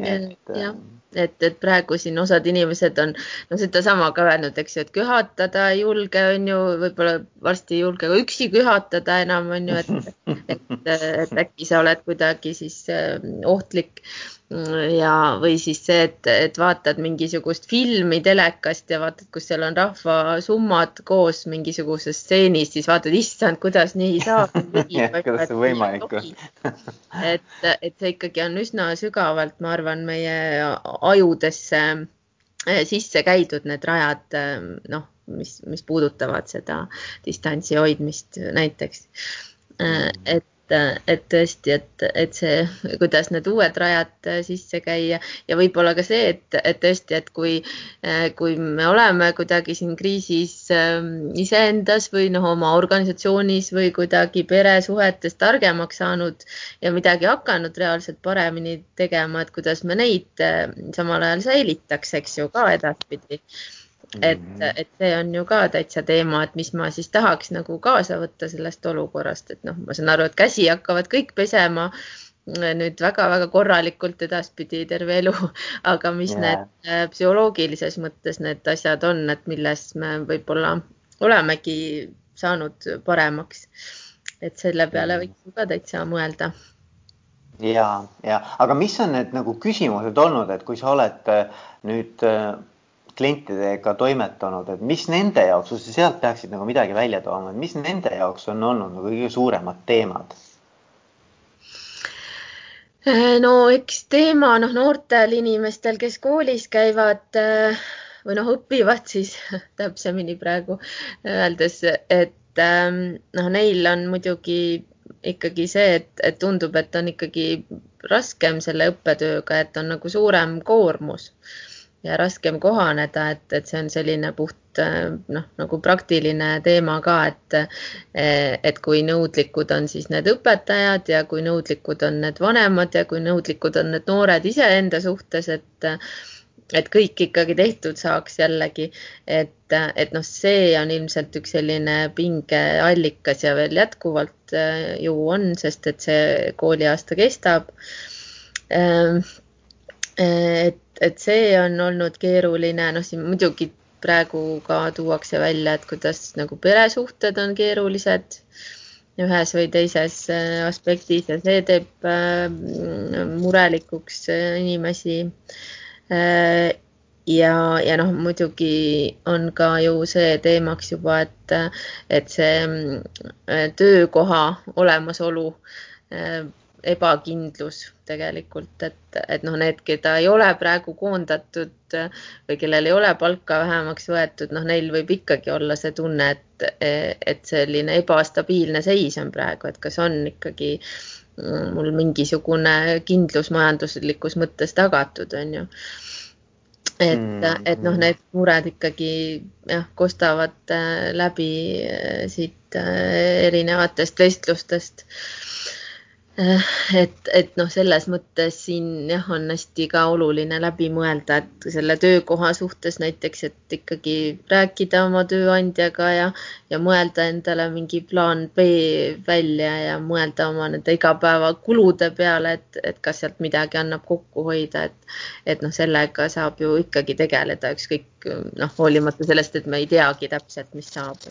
Et jah, et, et praegu siin osad inimesed on no sedasama ka öelnud, eks ju, et köhatada ei julge, on ju, võib-olla varsti ei julge ka üksi köhatada enam, on ju, et, et, et äkki sa oled kuidagi siis äh, ohtlik ja, või siis see, et, et vaatad mingisugust filmi telekast ja vaatad, kus seal on rahvasummad koos mingisuguses stseenis, siis vaatad, issand, kuidas nii saab (laughs) kuidas see võimalik on (laughs) et, et see ikkagi on üsna sügavalt, ma arvan, meie ajudesse eh, sisse käidud need rajad, eh, noh, mis, mis puudutavad seda distantsi hoidmist näiteks. Eh, et et, tõesti, et, et see, kuidas need uued rajad sisse käia. Ja võib-olla ka see, et, et tõesti, et kui, kui me oleme kuidagi siin kriisis ähm, iseendas või noh, oma organisatsioonis või kuidagi peresuhetes targemaks saanud ja midagi hakanud reaalselt paremini tegema, et kuidas me neid äh, samal ajal säilitaks, eks ju, ka edaspidi et, mhm. et see on ju ka täitsa teema, et mis ma siis tahaks nagu kaasa võtta sellest olukorrast, et noh, ma saan aru, et käsi hakkavad kõik pesema nüüd väga-väga korralikult edaspidi terve elu, (laughs) aga mis yeah. need äh, psühholoogilises mõttes need asjad on, et milles me võib-olla olemegi saanud paremaks. et selle peale mhm. võiks ka täitsa mõelda ja, ja aga mis on need nagu küsimused olnud, et kui sa oled äh, nüüd äh, klientidega toimetanud, et mis nende jaoks, kui sa sealt peaksid nagu midagi välja tooma, et mis nende jaoks on olnud nagu kõige suuremad teemad? Äh, no eks teema noh, noortel inimestel, kes koolis käivad äh, või noh, õpivad siis (laughs) täpsemini praegu öeldes, et ähm, noh, neil on muidugi ikkagi see, et, et tundub, et on ikkagi raskem selle õppetööga, et on nagu suurem koormus ja raskem kohaneda, et, et see on selline puht noh, nagu praktiline teema ka, et et kui nõudlikud on siis need õpetajad ja kui nõudlikud on need vanemad ja kui nõudlikud on need noored iseenda suhtes, et et kõik ikkagi tehtud saaks jällegi, et, et noh, see on ilmselt üks selline pingeallikas ja veel jätkuvalt ju on, sest et see kooliaasta kestab. et et see on olnud keeruline, noh, siin muidugi praegu ka tuuakse välja, et kuidas nagu peresuhted on keerulised ühes või teises äh, aspektis ja see teeb äh, murelikuks äh, inimesi. ja, ja noh, muidugi on ka ju see teemaks juba, et, et see töökoha olemasolu ebakindlus tegelikult, et, et noh, need, keda ei ole praegu koondatud või kellel ei ole palka vähemaks võetud, noh, neil võib ikkagi olla see tunne, et, et selline ebastabiilne seis on praegu, et kas on ikkagi mm, mul mingisugune kindlus majanduslikus mõttes tagatud, on ju et mm., et noh, need mured ikkagi jah, kostavad äh, läbi äh, siit äh, erinevatest vestlustest et, et noh, selles mõttes siin jah, on hästi ka oluline läbi mõelda, et selle töökoha suhtes näiteks, et ikkagi rääkida oma tööandjaga ja, ja mõelda endale mingi plaan B välja ja mõelda oma nende igapäevakulude peale, et, et kas sealt midagi annab kokku hoida, et, et noh, sellega saab ju ikkagi tegeleda, ükskõik noh, hoolimata sellest, et me ei teagi täpselt, mis saab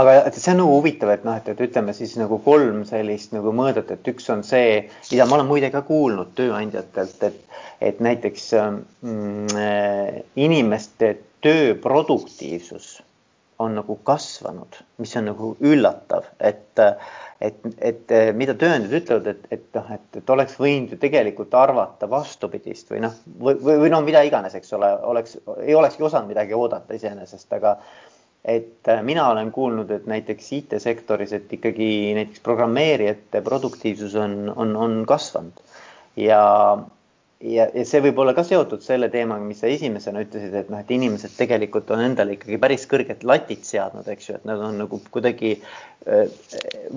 aga see on nagu huvitav, et noh, et, et ütleme siis nagu kolm sellist nagu mõõdet, et üks on see, mida ma olen muide ka kuulnud tööandjatelt, et, et näiteks mm, äh, inimeste töö produktiivsus on nagu kasvanud, mis on nagu üllatav, et, et, et mida tööandjad ütlevad, et, et noh, et, et oleks võinud ju tegelikult arvata vastupidist või noh, või, või, või no mida iganes, eks ole, oleks, ei olekski osanud midagi oodata iseenesest, aga et äh, mina olen kuulnud, et näiteks IT-sektoris, et ikkagi näiteks programmeerijate produktiivsus on, on, on kasvanud ja, ja, ja see võib olla ka seotud selle teemaga, mis sa esimesena ütlesid, et noh, et inimesed tegelikult on endale ikkagi päris kõrged latid seadnud, eks ju, et nad on nagu kuidagi. Äh,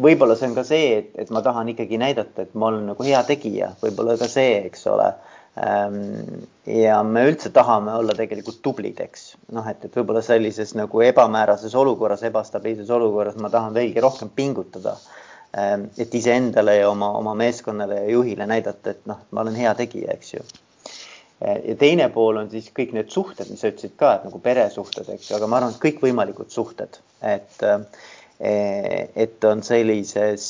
võib-olla see on ka see, et, et ma tahan ikkagi näidata, et ma olen nagu hea tegija, võib-olla ka see, eks ole ja me üldse tahame olla tegelikult tublid, eks noh, et, et võib-olla sellises nagu ebamäärases olukorras, ebastabiilses olukorras ma tahan veelgi rohkem pingutada. Ehm, et iseendale ja oma, oma meeskonnale ja juhile näidata, et noh, ma olen hea tegija, eks ju. ja teine pool on siis kõik need suhted, mis sa ütlesid ka, et nagu peresuhted, eks ju, aga ma arvan, et kõikvõimalikud suhted, et, et on sellises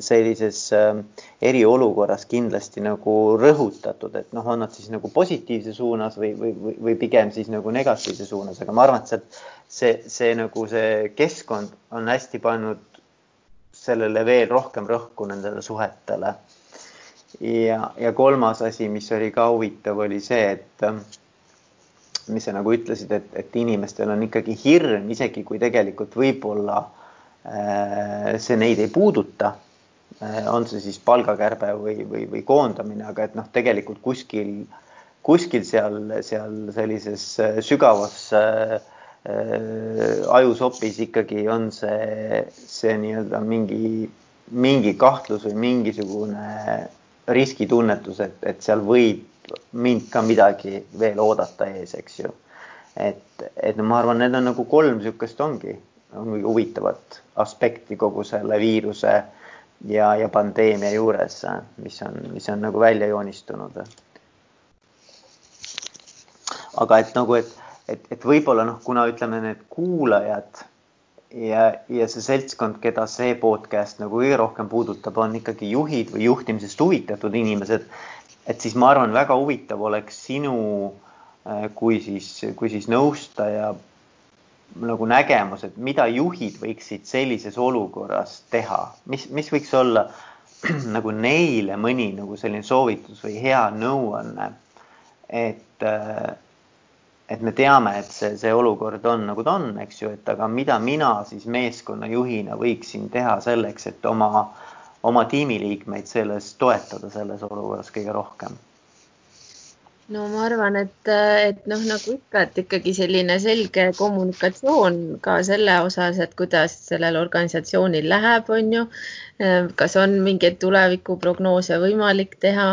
sellises ähm, eriolukorras kindlasti nagu rõhutatud, et noh, on nad siis nagu positiivse suunas või, või, või pigem siis nagu negatiivse suunas, aga ma arvan, et see, see, see nagu see keskkond on hästi pannud sellele veel rohkem rõhku nendele suhetele. ja, ja kolmas asi, mis oli ka huvitav, oli see, et ähm, mis sa nagu ütlesid, et, et inimestel on ikkagi hirm, isegi kui tegelikult võib-olla äh, Äh, see neid ei puuduta. Äh, on see siis palgakärbe või, või, või koondamine, aga et noh, tegelikult kuskil, kuskil seal, seal sellises äh, sügavas äh, ajusopis ikkagi on see, see nii-öelda mingi, mingi kahtlus või mingisugune riskitunnetus, et, et seal võib mind ka midagi veel oodata ees, eks ju. et, et no ma arvan, need on nagu kolm niisugust ongi on huvitavat aspekti kogu selle viiruse ja, ja pandeemia juures, mis on, mis on nagu välja joonistunud. aga et nagu, et, et, et võib-olla noh, kuna ütleme, need kuulajad ja, ja see seltskond, keda see podcast nagu kõige rohkem puudutab, on ikkagi juhid või juhtimisest huvitatud inimesed. et siis ma arvan, väga huvitav oleks sinu kui siis, kui siis nõustaja nagu nägemus, et mida juhid võiksid sellises olukorras teha, mis, mis võiks olla (clears throat) nagu neile mõni nagu selline soovitus või hea nõuanne. et, äh, et me teame, et see, see olukord on nagu ta on, eks ju, et aga mida mina siis meeskonnajuhina võiksin teha selleks, et oma, oma tiimiliikmeid selles toetada selles olukorras kõige rohkem no ma arvan, et, et noh, nagu ikka, et ikkagi selline selge kommunikatsioon ka selle osas, et kuidas sellel organisatsioonil läheb, on ju. kas on mingeid tulevikuprognoose võimalik teha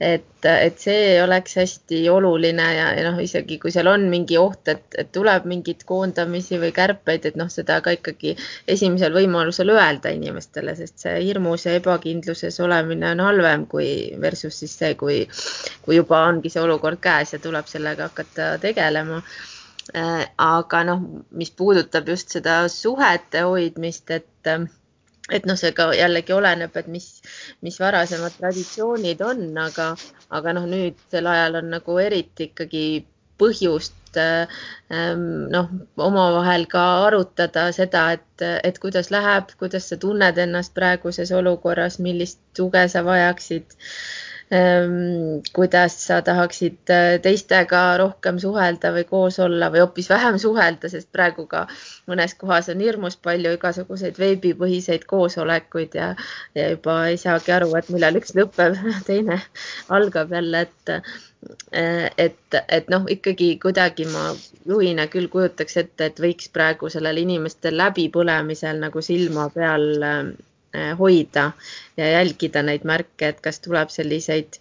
et, et see oleks hästi oluline ja, ja noh, isegi kui seal on mingi oht, et, et tuleb mingeid koondamisi või kärpeid, et noh, seda ka ikkagi esimesel võimalusel öelda inimestele, sest see hirmus ja ebakindluses olemine on halvem kui versus siis see, kui, kui juba ongi see olukord käes ja tuleb sellega hakata tegelema. Äh, aga noh, mis puudutab just seda suhete hoidmist, et et noh, see ka jällegi oleneb, et mis, mis varasemad traditsioonid on, aga, aga noh, nüüd sel ajal on nagu eriti ikkagi põhjust just ähm, noh, omavahel ka arutada seda, et, et kuidas läheb, kuidas sa tunned ennast praeguses olukorras, millist tuge sa vajaksid kuidas sa tahaksid äh, teistega rohkem suhelda või koos olla või hoopis vähem suhelda, sest praegu ka mõnes kohas on hirmus palju igasuguseid veebipõhiseid koosolekuid ja, ja juba ei saagi aru, et millal üks lõpeb, (laughs) teine algab jälle, et äh, et, et noh, ikkagi kuidagi ma juhina küll kujutaks ette, et võiks praegu sellel inimestel läbipõlemisel nagu silma peal äh, Äh, hoida ja jälgida neid märke, et kas tuleb selliseid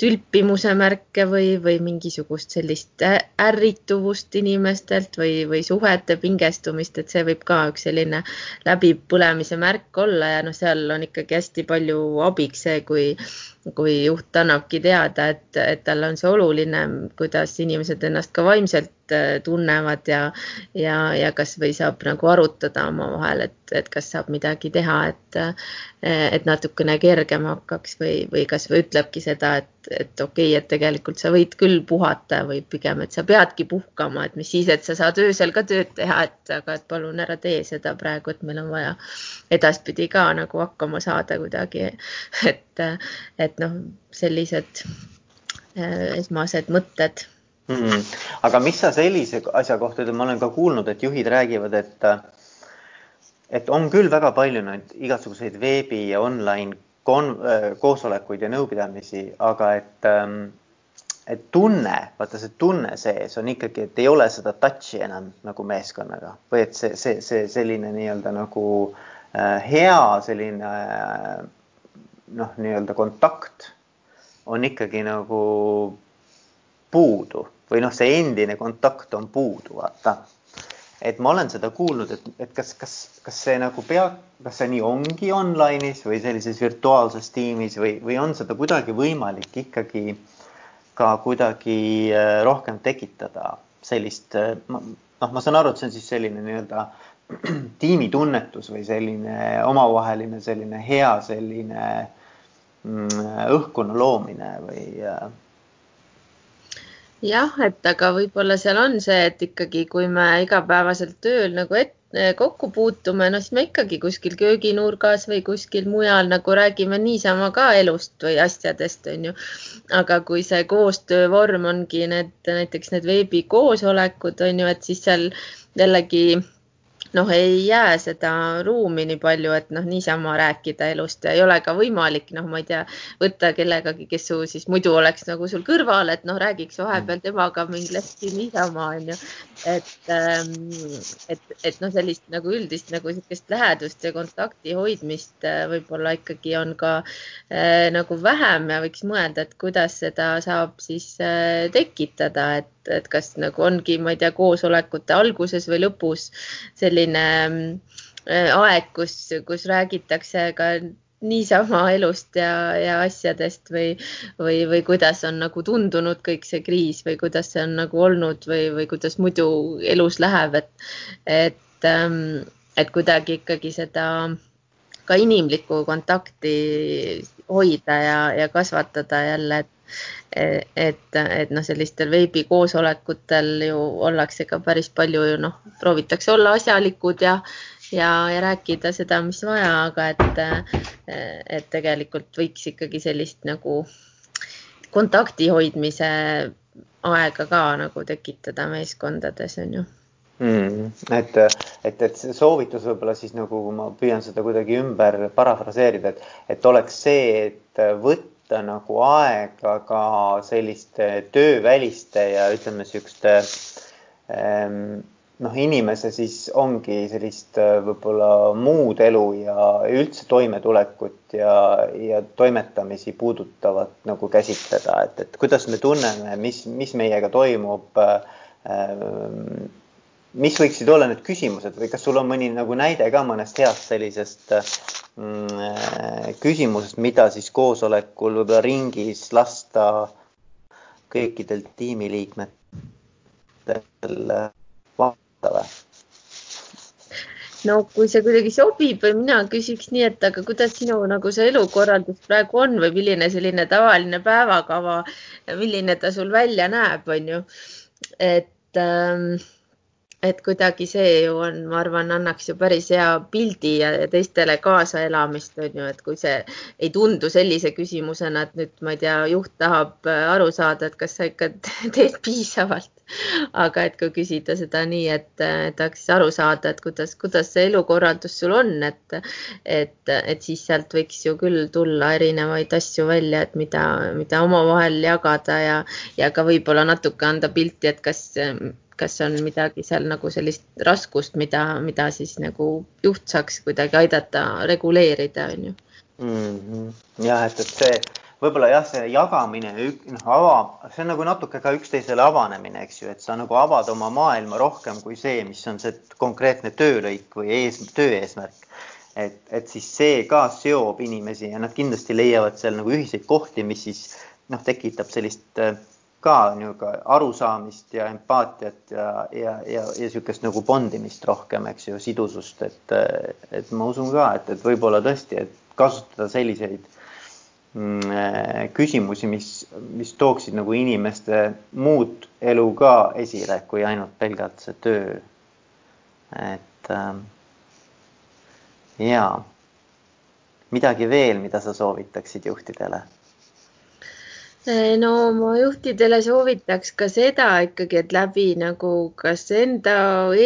tülpimuse märke või, või mingisugust sellist ärrituvust inimestelt või, või suhete pingestumist, et see võib ka üks selline läbipõlemise märk olla ja noh, seal on ikkagi hästi palju abiks see, kui kui juht annabki teada, et, et talle on see oluline, kuidas inimesed ennast ka vaimselt tunnevad ja, ja, ja kasvõi saab nagu arutada omavahel, et, et kas saab midagi teha, et, et natukene kergem hakkaks või, või kasvõi ütlebki seda, et, et okei okay,, et tegelikult sa võid küll puhata või pigem, et sa peadki puhkama, et mis siis, et sa saad öösel ka tööd teha, et aga et palun ära tee seda praegu, et meil on vaja edaspidi ka nagu hakkama saada kuidagi. (laughs) et, et noh, sellised äh, esmased mõtted mm. -hmm. aga mis sa sellise asja kohta ütled, ma olen ka kuulnud, et juhid räägivad, et et on küll väga palju neid igasuguseid veebi ja online kon-, äh, koosolekuid ja nõupidamisi, aga et ähm, et tunne, vaata see tunne sees on ikkagi, et ei ole seda touch'i enam nagu meeskonnaga või et see, see, see selline nii-öelda nagu äh, hea selline äh, noh, nii-öelda kontakt on ikkagi nagu puudu või noh, see endine kontakt on puudu, vaata. Et ma olen seda kuulnud, et, et kas, kas, kas see nagu pea, kas see nii ongi online'is või sellises virtuaalses tiimis või, või on seda kuidagi võimalik ikkagi ka kuidagi äh, rohkem tekitada sellist, noh, ma saan aru, et see on siis selline nii-öelda (clears throat) tiimitunnetus või selline omavaheline selline hea selline mm, õhkkonna loomine või? Jah, et aga võib-olla seal on see, et ikkagi, kui me igapäevaselt tööl nagu et, kokku puutume, no siis me ikkagi kuskil kööginurgas või kuskil mujal nagu räägime niisama ka elust või asjadest, on ju. aga kui see koostöövorm ongi need näiteks need veebikoosolekud on ju, et siis seal jällegi noh, ei jää seda ruumi nii palju, et noh, niisama rääkida elust ja ei ole ka võimalik, noh, ma ei tea, võtta kellegagi, kes su siis muidu oleks nagu sul kõrval, et noh, räägiks vahepeal temaga mingi lehti niisama onju. et, ähm, et, et noh, sellist nagu üldist nagu sihukest lähedust ja kontakti hoidmist äh, võib-olla ikkagi on ka äh, nagu vähem ja võiks mõelda, et kuidas seda saab siis äh, tekitada, et et kas nagu ongi, ma ei tea, koosolekute alguses või lõpus selline äh, aeg, kus, kus räägitakse ka niisama elust ja, ja asjadest või, või, või kuidas on nagu tundunud kõik see kriis või kuidas see on nagu olnud või, või kuidas muidu elus läheb, et, et, ähm, et kuidagi ikkagi seda ka inimlikku kontakti hoida ja, ja kasvatada jälle, et et, et noh, sellistel veebikoosolekutel ju ollakse ka päris palju ju noh, proovitakse olla asjalikud ja, ja, ja rääkida seda, mis vaja, aga et, et tegelikult võiks ikkagi sellist nagu kontakti hoidmise aega ka nagu tekitada meeskondades on ju mm,. et, et, et see soovitus võib-olla siis nagu ma püüan seda kuidagi ümber parafraseerida, et, et oleks see, et võtta võtta nagu aega ka selliste tööväliste ja ütleme, niisuguste ähm, noh, inimese siis ongi sellist äh, võib-olla muud elu ja üldse toimetulekut ja, ja toimetamisi puudutavat nagu käsitleda, et, et kuidas me tunneme, mis, mis meiega toimub ähm, mis võiksid olla need küsimused või kas sul on mõni nagu näide ka mõnest heast sellisest küsimusest, mida siis koosolekul võib-olla ringis lasta kõikidel tiimiliikmetel vaadata või? no kui see kuidagi sobib või mina küsiks nii, et aga kuidas sinu nagu see elukorraldus praegu on või milline selline tavaline päevakava, milline ta sul välja näeb, on ju. et ähm, et kuidagi see ju on, ma arvan, annaks ju päris hea pildi ja teistele kaasaelamist on ju, et kui see ei tundu sellise küsimusena, et nüüd ma ei tea, juht tahab äh, aru saada, et kas sa ikka (laughs) teed piisavalt. aga et kui küsida seda nii, et tahaks aru saada, et kuidas, kuidas see elukorraldus sul on, et, et, et siis sealt võiks ju küll tulla erinevaid asju välja, et mida, mida omavahel jagada ja, ja ka võib-olla natuke anda pilti, et kas kas on midagi seal nagu sellist raskust, mida, mida siis nagu juht saaks kuidagi aidata reguleerida, on ju mm -hmm.. jah, et, et see võib-olla jah, see jagamine, noh, ava, see on nagu natuke ka üksteisele avanemine, eks ju, et sa nagu avad oma maailma rohkem kui see, mis on see konkreetne töölõik või ees, töö eesmärk. et, et siis see ka seob inimesi ja nad kindlasti leiavad seal nagu ühiseid kohti, mis siis noh, tekitab sellist äh, ka niisugune arusaamist ja empaatiat ja, ja, ja, ja niisugust nagu bondimist rohkem, eks ju, sidusust, et, et ma usun ka, et, et võib-olla tõesti, et kasutada selliseid mm, küsimusi, mis, mis tooksid nagu inimeste muud elu ka esile, kui ainult pelgalt see töö. et ähm, ja midagi veel, mida sa soovitaksid juhtidele Eh, no ma juhtidele soovitaks ka seda ikkagi, et läbi nagu kas enda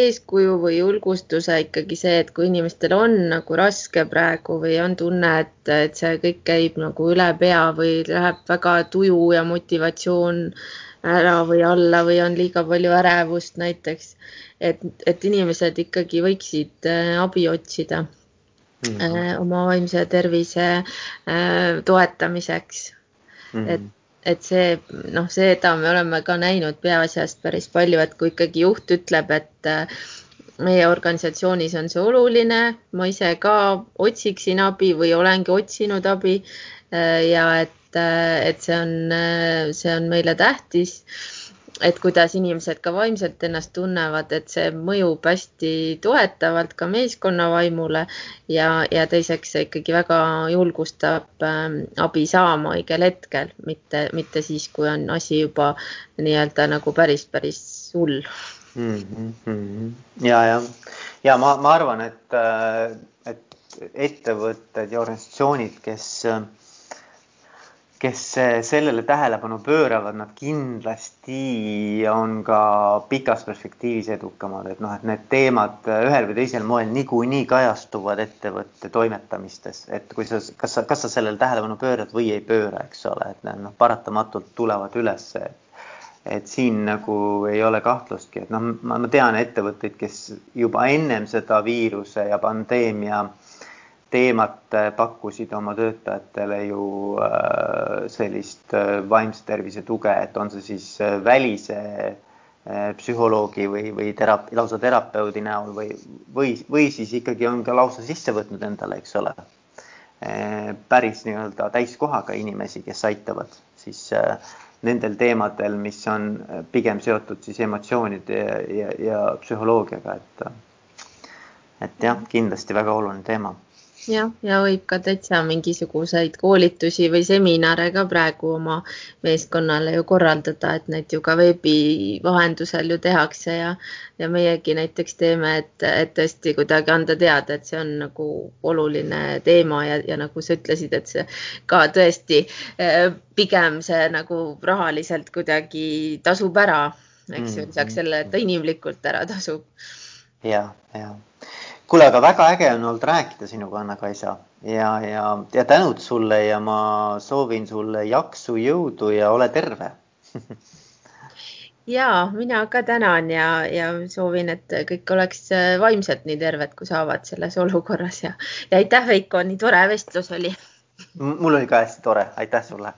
eeskuju või julgustuse ikkagi see, et kui inimestel on nagu raske praegu või on tunne, et, et see kõik käib nagu üle pea või läheb väga tuju ja motivatsioon ära või alla või on liiga palju ärevust näiteks, et, et inimesed ikkagi võiksid eh, abi otsida mm -hmm. oma vaimse tervise toetamiseks mm. -hmm. et et see noh, seda me oleme ka näinud peaasjast päris palju, et kui ikkagi juht ütleb, et äh, meie organisatsioonis on see oluline, ma ise ka otsiksin abi või olengi otsinud abi äh, ja et, äh, et see on, see on meile tähtis et kuidas inimesed ka vaimselt ennast tunnevad, et see mõjub hästi toetavalt ka meeskonna vaimule ja, ja teiseks see ikkagi väga julgustab äh, abi saama õigel hetkel, mitte, mitte siis, kui on asi juba nii-öelda nagu päris, päris hull mm. -hmm. ja, ja, ja ma, ma arvan, et, äh, et ettevõtted ja organisatsioonid, kes äh, kes sellele tähelepanu pööravad, nad kindlasti on ka pikas perspektiivis edukamad, et noh, et need teemad ühel või teisel moel niikuinii kajastuvad ettevõtte toimetamistes, et kui sa, kas sa, kas sa sellele tähelepanu pöörad või ei pööra, eks ole, et need noh, paratamatult tulevad ülesse. et siin nagu ei ole kahtlustki, et noh, ma tean ettevõtteid, kes juba ennem seda viiruse ja pandeemia teemat äh, pakkusid oma töötajatele ju äh, sellist äh, vaimse tervise tuge, et on see siis välise psühholoogi või, või teraap-, lausa terapeudi näol või, või, või siis ikkagi on ka lausa sisse võtnud endale, eks ole, päris nii-öelda täiskohaga inimesi, kes aitavad siis nendel teemadel, mis on pigem seotud siis emotsioonide ja, ja, ja psühholoogiaga, et et jah, kindlasti väga oluline teema jah, ja võib ka täitsa mingisuguseid koolitusi või seminare ka praegu oma meeskonnale ju korraldada, et neid ju ka veebi vahendusel ju tehakse ja, ja meiegi näiteks teeme, et, et tõesti kuidagi anda teada, et see on nagu oluline teema ja, ja nagu sa ütlesid, et see ka tõesti eh, pigem see nagu rahaliselt kuidagi tasub ära, eks ju, lisaks sellele, et ta inimlikult ära tasub. ja, ja kuule, aga väga äge on olnud rääkida sinuga, Anna-Kaisa. Ja, ja, ja tänud sulle ja ma soovin sulle jaksu, jõudu ja ole terve. (laughs) Ja mina ka tänan ja, ja soovin, et kõik oleks vaimselt nii terved, kui saavad selles olukorras ja, ja aitäh, Veiko, nii tore vestlus oli. mul oli ka hästi tore, aitäh sulle